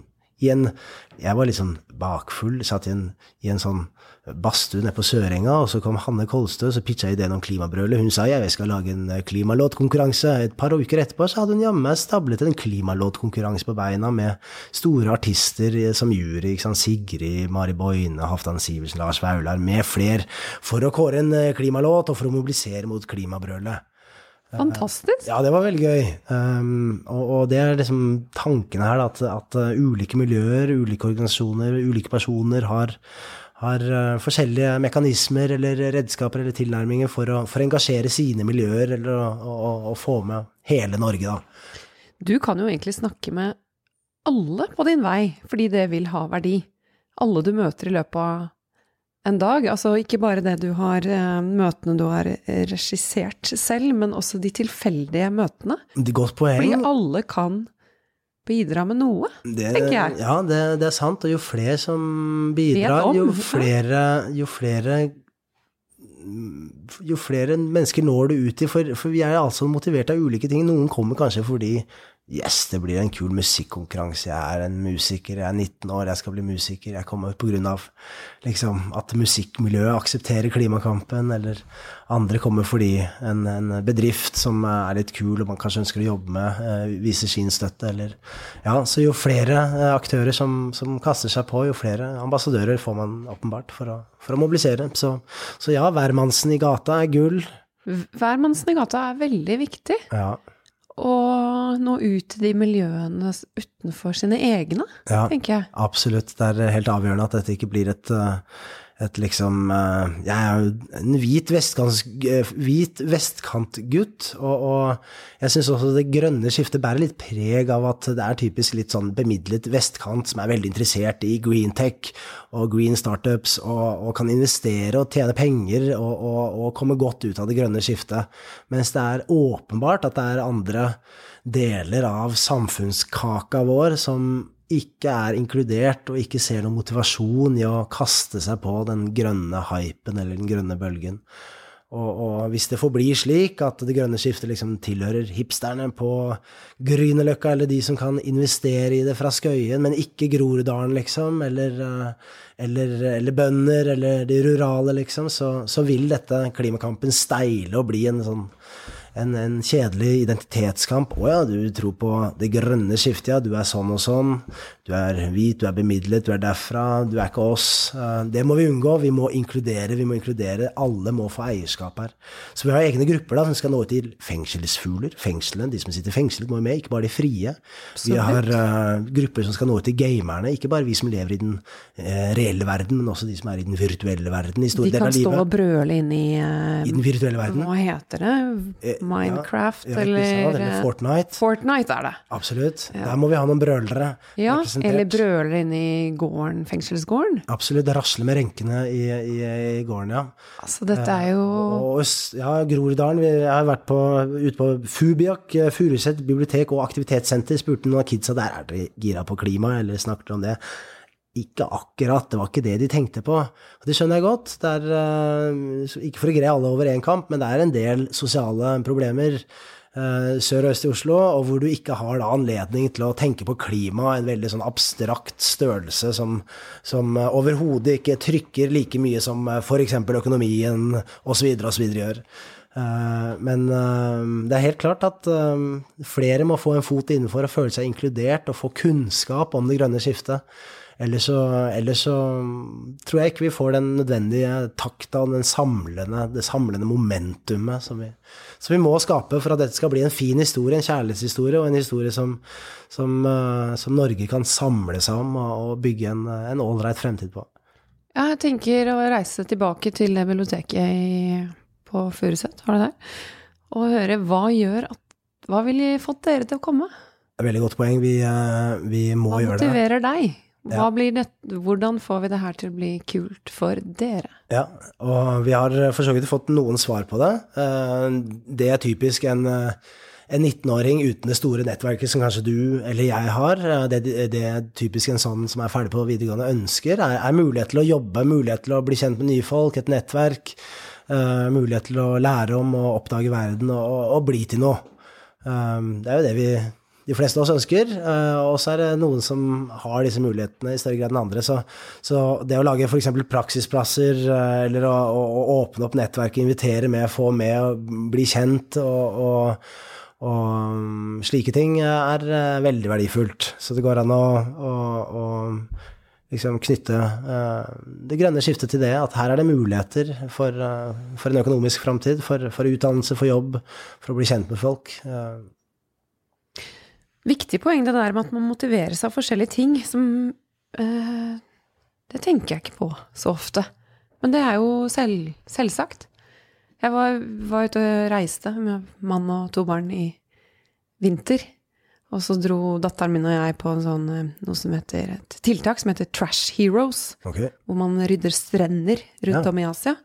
i en Jeg var litt sånn bakfull, satt i en, i en sånn badstue nede på Sørenga, og så kom Hanne Kolstø og pitcha ideen om klimabrølet. Hun sa jeg skal lage en eh, klimalåtkonkurranse. Et par uker etterpå så hadde hun jammen meg stablet en klimalåtkonkurranse på beina med store artister som jury. ikke sant? Sigrid, Mari Boine, Halvdan Sivertsen, Lars Vaular med fler, for å kåre en eh, klimalåt og for å mobilisere mot klimabrølet. Fantastisk. Ja, det var veldig gøy. Um, og, og, det er liksom tanken her, at, at uh, ulike miljøer, ulike organisasjoner, ulike personer har, har uh, forskjellige mekanismer eller redskaper eller tilnærminger for å, for å engasjere sine miljøer eller å, å, å, få med hele Norge, da. Du kan jo egentlig snakke med alle på din vei, fordi det vil ha verdi. Alle du møter i løpet av en dag. Altså ikke bare det du har eh, møtene du har regissert selv, men også de tilfeldige møtene. Det er godt poeng. Fordi alle kan bidra med noe, det, tenker jeg. Ja, det, det, er sant. Og jo flere som bidrar, jo flere, jo flere jo flere mennesker når du ut til, for, for vi er altså motivert av ulike ting. Noen kommer kanskje fordi Yes, det blir en kul musikkonkurranse. Jeg er en musiker, jeg er 19 år, jeg skal bli musiker. Jeg kommer av liksom, at musikkmiljøet aksepterer klimakampen, eller andre kommer fordi en, en, bedrift som er litt kul, og man kanskje ønsker å jobbe med, eh, viser sin støtte, eller Ja, så jo flere eh, aktører som, som, kaster seg på, jo flere ambassadører får man åpenbart for å, for å mobilisere. Så, så ja, hvermannsen i gata er gull. Hvermannsen i gata er veldig viktig. Ja å nå ut til de miljøene utenfor sine egne, ja, tenker jeg. Absolutt. Det er helt avgjørende at dette ikke blir et, eh, et liksom eh, Jeg er jo en hvit, eh, vestkantgutt, og, og, jeg syns også det grønne skiftet bærer litt preg av at det er typisk litt sånn bemidlet vestkant som er veldig interessert i green tech og green startups, og, og kan investere og tjene penger og, og, komme godt ut av det grønne skiftet, mens det er åpenbart at det er andre deler av samfunnskaka vår som ikke er inkludert og ikke ser noen motivasjon i å kaste seg på den grønne hypen eller den grønne bølgen. Og, og hvis det forblir slik at det grønne skiftet liksom tilhører hipsterne på Grünerløkka, eller de som kan investere i det fra Skøyen, men ikke Groruddalen, liksom, eller, eh, eller, eller, bønder, eller de rurale, liksom, så, så vil dette klimakampen steile og bli en sånn en, en, kjedelig identitetskamp. 'Å ja, du tror på det grønne skiftet, ja. Du er sånn og sånn. Du er hvit, du er bemidlet, du er derfra. Du er ikke oss.' Det må vi unngå. Vi må inkludere. Vi må inkludere. Alle må få eierskap her. Så vi har egne grupper da, som skal nå ut til fengselsfugler. Fengslene, de som sitter fengslet, må med. Ikke bare de frie. Vi har uh, grupper som skal nå ut til gamerne. Ikke bare vi som lever i den uh, reelle verden, men også de som er i den virtuelle verden. de kan stå og brøle inn i, uh, I den virtuelle verden. Hva heter det? Minecraft, ja, eller, eller Fortnite. Fortnite er det. Absolutt. Ja. Der må vi ha noen brølere. Ja, eller brølere inne i gården, fengselsgården. Absolutt. Det rasler med renkene i, i, i, gården, ja. Altså, dette er jo og, Ja, Groruddalen. Jeg har vært på, ute på Fubiak, eh, Furuset bibliotek og aktivitetssenter. Spurte noen av kidsa der er dere gira på klima, eller snakker om det. Ikke akkurat, det var ikke det de tenkte på. Og det skjønner jeg godt. Er, uh, ikke for å greie alle over én kamp, men det er en del sosiale problemer uh, sør og øst i Oslo, og hvor du ikke har da anledning til å tenke på klima, en veldig sånn abstrakt størrelse som, som uh, overhodet ikke trykker like mye som f.eks. økonomien osv. osv. gjør. Eh, men eh, det er helt klart at eh, flere må få en fot innenfor og føle seg inkludert og få kunnskap om det grønne skiftet. Ellers så, ellers så tror jeg ikke vi får den nødvendige takta og den samlende, det samlende momentumet som vi, som vi, må skape for at dette skal bli en fin historie, en kjærlighetshistorie, og en historie som, som, som Norge kan samle seg om og bygge en ålreit fremtid på. Ja, jeg tenker å reise tilbake til biblioteket i på Furuset, var det der, og høre hva gjør at Hva ville fått dere til å komme? Veldig godt poeng. Vi, eh, vi må gjøre det. Hva motiverer deg? Hva det, hvordan får vi det her til å bli kult for dere? Ja, og vi har for så vidt fått noen svar på det. Eh, det er typisk en, en 19-åring uten det store nettverket som kanskje du eller jeg har. Eh, det, det er typisk en sånn som er ferdig på videregående ønsker, er, er mulighet til å jobbe, mulighet til å bli kjent med nye folk, et nettverk. Mulighet til å lære om og oppdage verden og, og, bli til noe. Det er jo det vi de fleste av oss ønsker. Uh, og så er det noen som har disse mulighetene i større grad enn andre. Så, så det å lage f.eks. praksisplasser, uh, eller å, å, å, åpne opp nettverket, invitere med, få med, og bli kjent og, og, og slike ting er veldig verdifullt. Så det går an å, å liksom knytte det grønne skiftet til det, at her er det muligheter for, for en økonomisk framtid, for, for, utdannelse, for jobb, for å bli kjent med folk. Viktig poeng det der med at man motiverer seg av forskjellige ting som Det tenker jeg ikke på så ofte. Men det er jo selv, selvsagt. Jeg var, var ute og reiste med mann og to barn i vinter. Og så dro datteren min og jeg på sånn, eh, noe som heter et tiltak som heter Trash Heroes. Okay. Hvor man rydder strender rundt ja. om i Asia.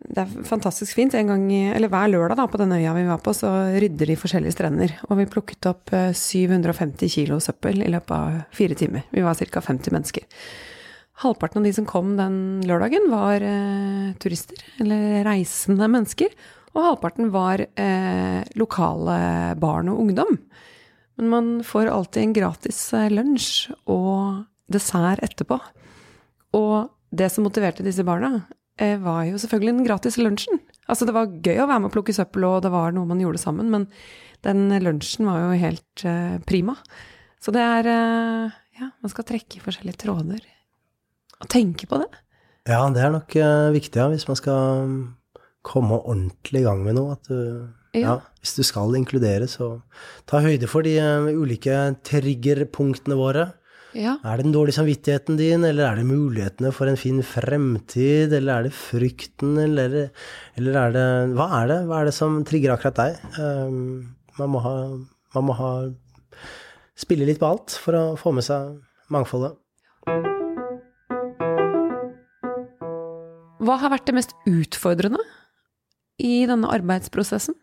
Det er fantastisk fint. Gang, Hver lørdag da, på den øya vi var på, så rydder de forskjellige strender. Og vi plukket opp 750 eh, kilo søppel i løpet av fire timer. Vi var ca. 50 mennesker. Halvparten av de som kom den lørdagen, var eh, turister, eller reisende mennesker. Og halvparten var eh, lokale barn og ungdom. Men man får alltid en gratis eh, lunsj og dessert etterpå. Og det som motiverte disse barna, var jo selvfølgelig den gratis lunsjen. Altså, det var gøy å være med å plukke søppel, og det var noe man gjorde sammen, men den lunsjen var jo helt uh, prima. Så det er uh, Ja, man skal trekke i forskjellige tråder. Og tenke på det. Ja, det er nok viktig, ja, hvis man skal mm, komme ordentlig i gang med noe. At du ja. ja. Hvis du skal inkludere, så ta høyde for de ulike triggerpunktene våre. Ja. Er det den dårlige samvittigheten din, eller er det mulighetene for en fin fremtid, eller er det frykten, eller, eller er det Hva er det? Hva er det som trigger akkurat deg? Um, man, må ha, man må ha Spille litt på alt for å få med seg mangfoldet. Hva har vært det mest utfordrende i denne arbeidsprosessen?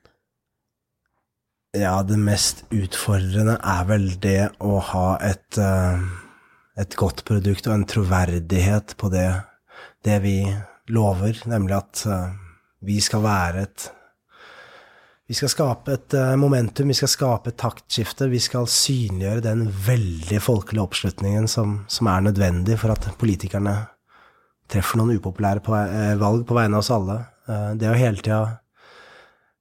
Ja, det mest utfordrende er vel det å ha et, eh, et godt produkt og en troverdighet på det, det vi lover, nemlig at eh, vi skal være et vi skal skape et eh, momentum, vi skal skape et taktskifte. Vi skal synliggjøre den veldig folkelige oppslutningen som, som er nødvendig for at politikerne treffer noen upopulære på, valg på vegne av oss alle. Det å hele tida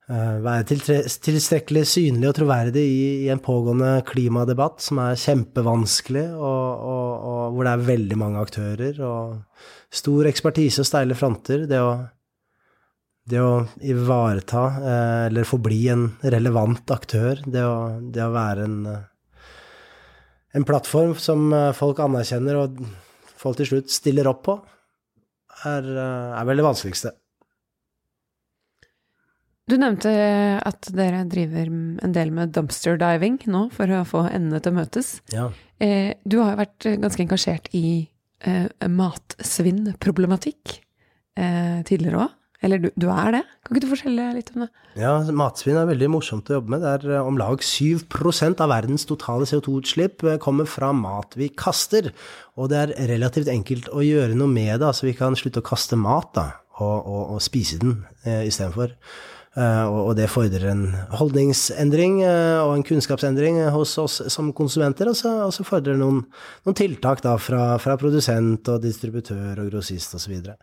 være tilstrekkelig synlig og troverdig i, i, en pågående klimadebatt som er kjempevanskelig, og, og, og, hvor det er veldig mange aktører, og stor ekspertise og steile fronter. Det å, det å ivareta, eh, eller forbli en relevant aktør, det å, det å være en, en plattform som eh, folk anerkjenner og folk til slutt stiller opp på, er, er vel det vanskeligste. Du nevnte at dere driver en del med dumpster diving nå, for å få endene til å møtes. Ja. Eh, du har jo vært ganske engasjert i eh, matsvinnproblematikk eh, tidligere òg. Eller du, du, er det? Kan ikke du fortelle litt om det? Ja, matsvinn er veldig morsomt å jobbe med. Det er om lag 7% av verdens totale CO2-utslipp kommer fra mat vi kaster. Og det er relativt enkelt å gjøre noe med det. Altså vi kan slutte å kaste mat, da, og, og, og spise den eh, istedenfor. Uh, og, det fordrer en holdningsendring uh, og en kunnskapsendring hos oss som konsumenter, og så, og så fordrer noen, noen, tiltak da fra, fra, produsent og distributør og grossist osv. Så, videre.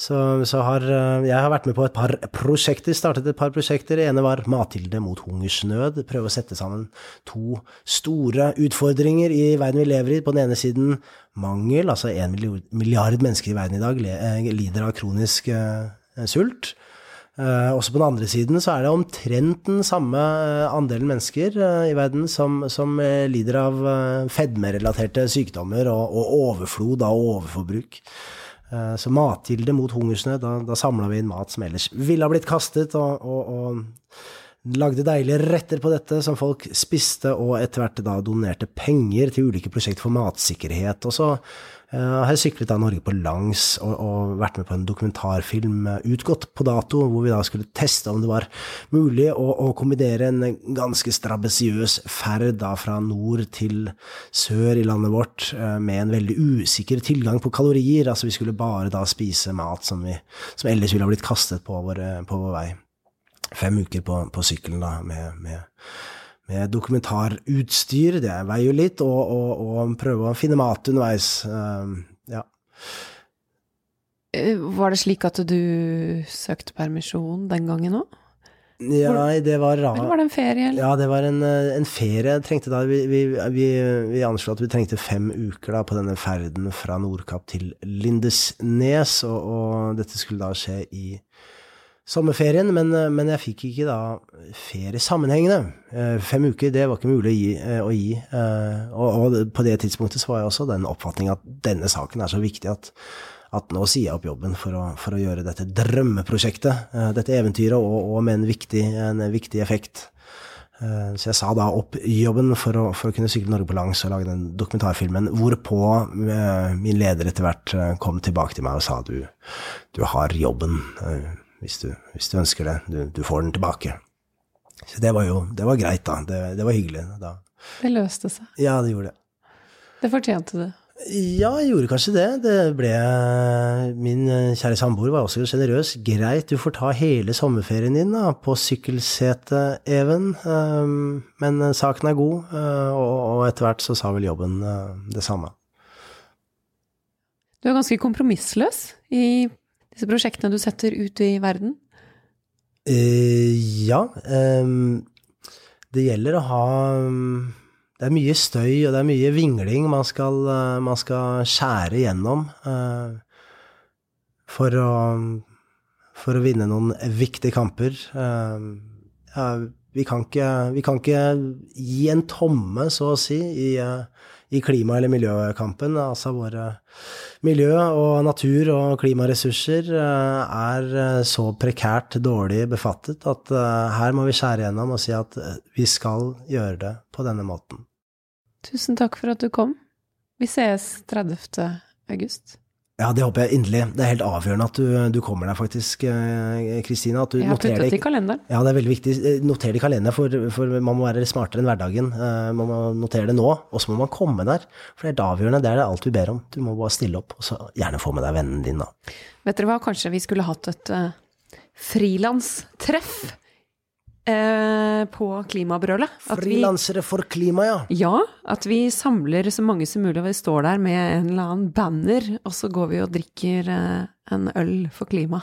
så Så har jeg har vært med på et par prosjekter, startet et par prosjekter. Det ene var Mathilde mot hungersnød. Prøve å sette sammen to store utfordringer i verden vi lever i. På den ene siden mangel, altså en milliard mennesker i verden i dag lider av kronisk sult. Uh, også på den andre siden så er det omtrent den samme eh, andelen mennesker uh, i verden som, som lider av fedmerelaterte sykdommer og, og, overflod av overforbruk. så Matgilde mot hungersnød, da, da samla vi inn mat som ellers ville ha blitt kastet, og, og, og lagde deilige retter på dette som folk spiste, og etter hvert da donerte penger til ulike prosjekter for matsikkerhet. Og så jeg eh, har syklet da Norge på langs og, og, vært med på en dokumentarfilm eh, utgått på dato, hvor vi da skulle teste om det var mulig å, å kombinere en ganske strabasiøs ferd da fra nord til sør i landet vårt eh, med en veldig usikker tilgang på kalorier. Altså vi skulle bare da spise mat som, vi, som ellers ville ha blitt kastet på vår, på vår vei. Fem uker på, på sykkelen da med, med med dokumentarutstyr. Det veier jo litt, og, og, og, prøve å finne mat underveis. Uh, ja. Eh, var det slik at du søkte permisjon den gangen òg? Ja, det var rart. Eller var det en ferie? Eller? Ja, det var en, eh, en ferie. Da, vi, vi, vi, vi, anslo at vi trengte fem uker da, på denne ferden fra Nordkapp til Lindesnes, og, og dette skulle da skje i sommerferien, men, eh, men, jeg fikk ikke da ferie sammenhengende. Eh, fem uker, det var ikke mulig å gi. Eh, å gi. Og, og, på det tidspunktet så var jeg også den oppfatning at denne saken er så viktig at, at nå sier jeg opp jobben for å, for å gjøre dette drømmeprosjektet, dette eventyret, og, og med en viktig, en viktig, effekt. Så jeg sa da opp jobben for å, for å kunne sykle Norge på langs og lage den dokumentarfilmen, hvorpå min leder etter hvert kom tilbake til meg og sa du, du har jobben hvis du, hvis du ønsker det. Du, du, får den tilbake. Så det var jo det var greit, da. Det, det var hyggelig. da. Det løste seg. Ja, det gjorde det. Det fortjente du. Ja, jeg gjorde kanskje det. Det ble Min kjære samboer var også sjenerøs. Greit, du får ta hele sommerferien din da, på sykkelsetet, Even. Um, men saken er god, uh, og, etter hvert så sa vel jobben uh, det samme. Du er ganske kompromissløs i disse prosjektene du setter ut i verden? Uh, ja. Um, det gjelder å ha um, Det er mye støy, og det er mye vingling man skal, uh, man skal skjære gjennom uh, for, å, for å vinne noen viktige kamper. Ja, vi, kan ikke, vi kan ikke gi en tomme, så å si, i i klima- eller miljøkampen. Altså våre miljø og natur og klimaressurser eh, er eh, så prekært dårlig befattet at eh, her må vi skjære gjennom og si at vi skal gjøre det på denne måten. Tusen takk for at du kom. Vi sees 30. august. Ja, det håper jeg inderlig. Det er helt avgjørende at du, du kommer deg faktisk, eh, Kristina. Jeg har puttet det i kalenderen. Ja, det er veldig viktig. Eh, noter det i kalenderen, for, for, man må være smartere enn hverdagen. Eh, man må notere det nå, og så må man komme der. For det er helt avgjørende. Det er det alt vi ber om. Du må bare stille opp, og så gjerne få med deg vennen din, da. Vet dere hva, kanskje vi skulle hatt et uh, frilanstreff? Eh, på klimabrølet. Frilansere for klima, ja. Ja, at vi samler så mange som mulig, og vi står der med en eller annen banner, og så går vi og drikker eh, en øl for klima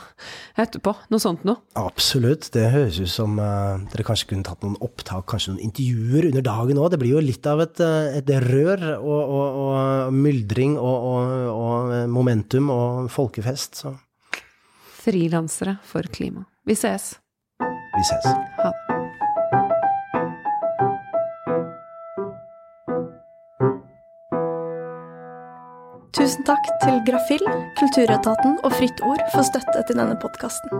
etterpå. Noe sånt noe. Absolutt. Det høres ut som eh, dere kanskje kunne tatt noen opptak, kanskje noen intervjuer under dagen òg. Det blir jo litt av et, et rør og, og, og myldring og, og, momentum og folkefest. Så. Frilansere for klima. Vi ses. Vi ses. Ha det. Tusen takk til Grafill, Kulturetaten og Fritt Ord for støtte til denne podkasten.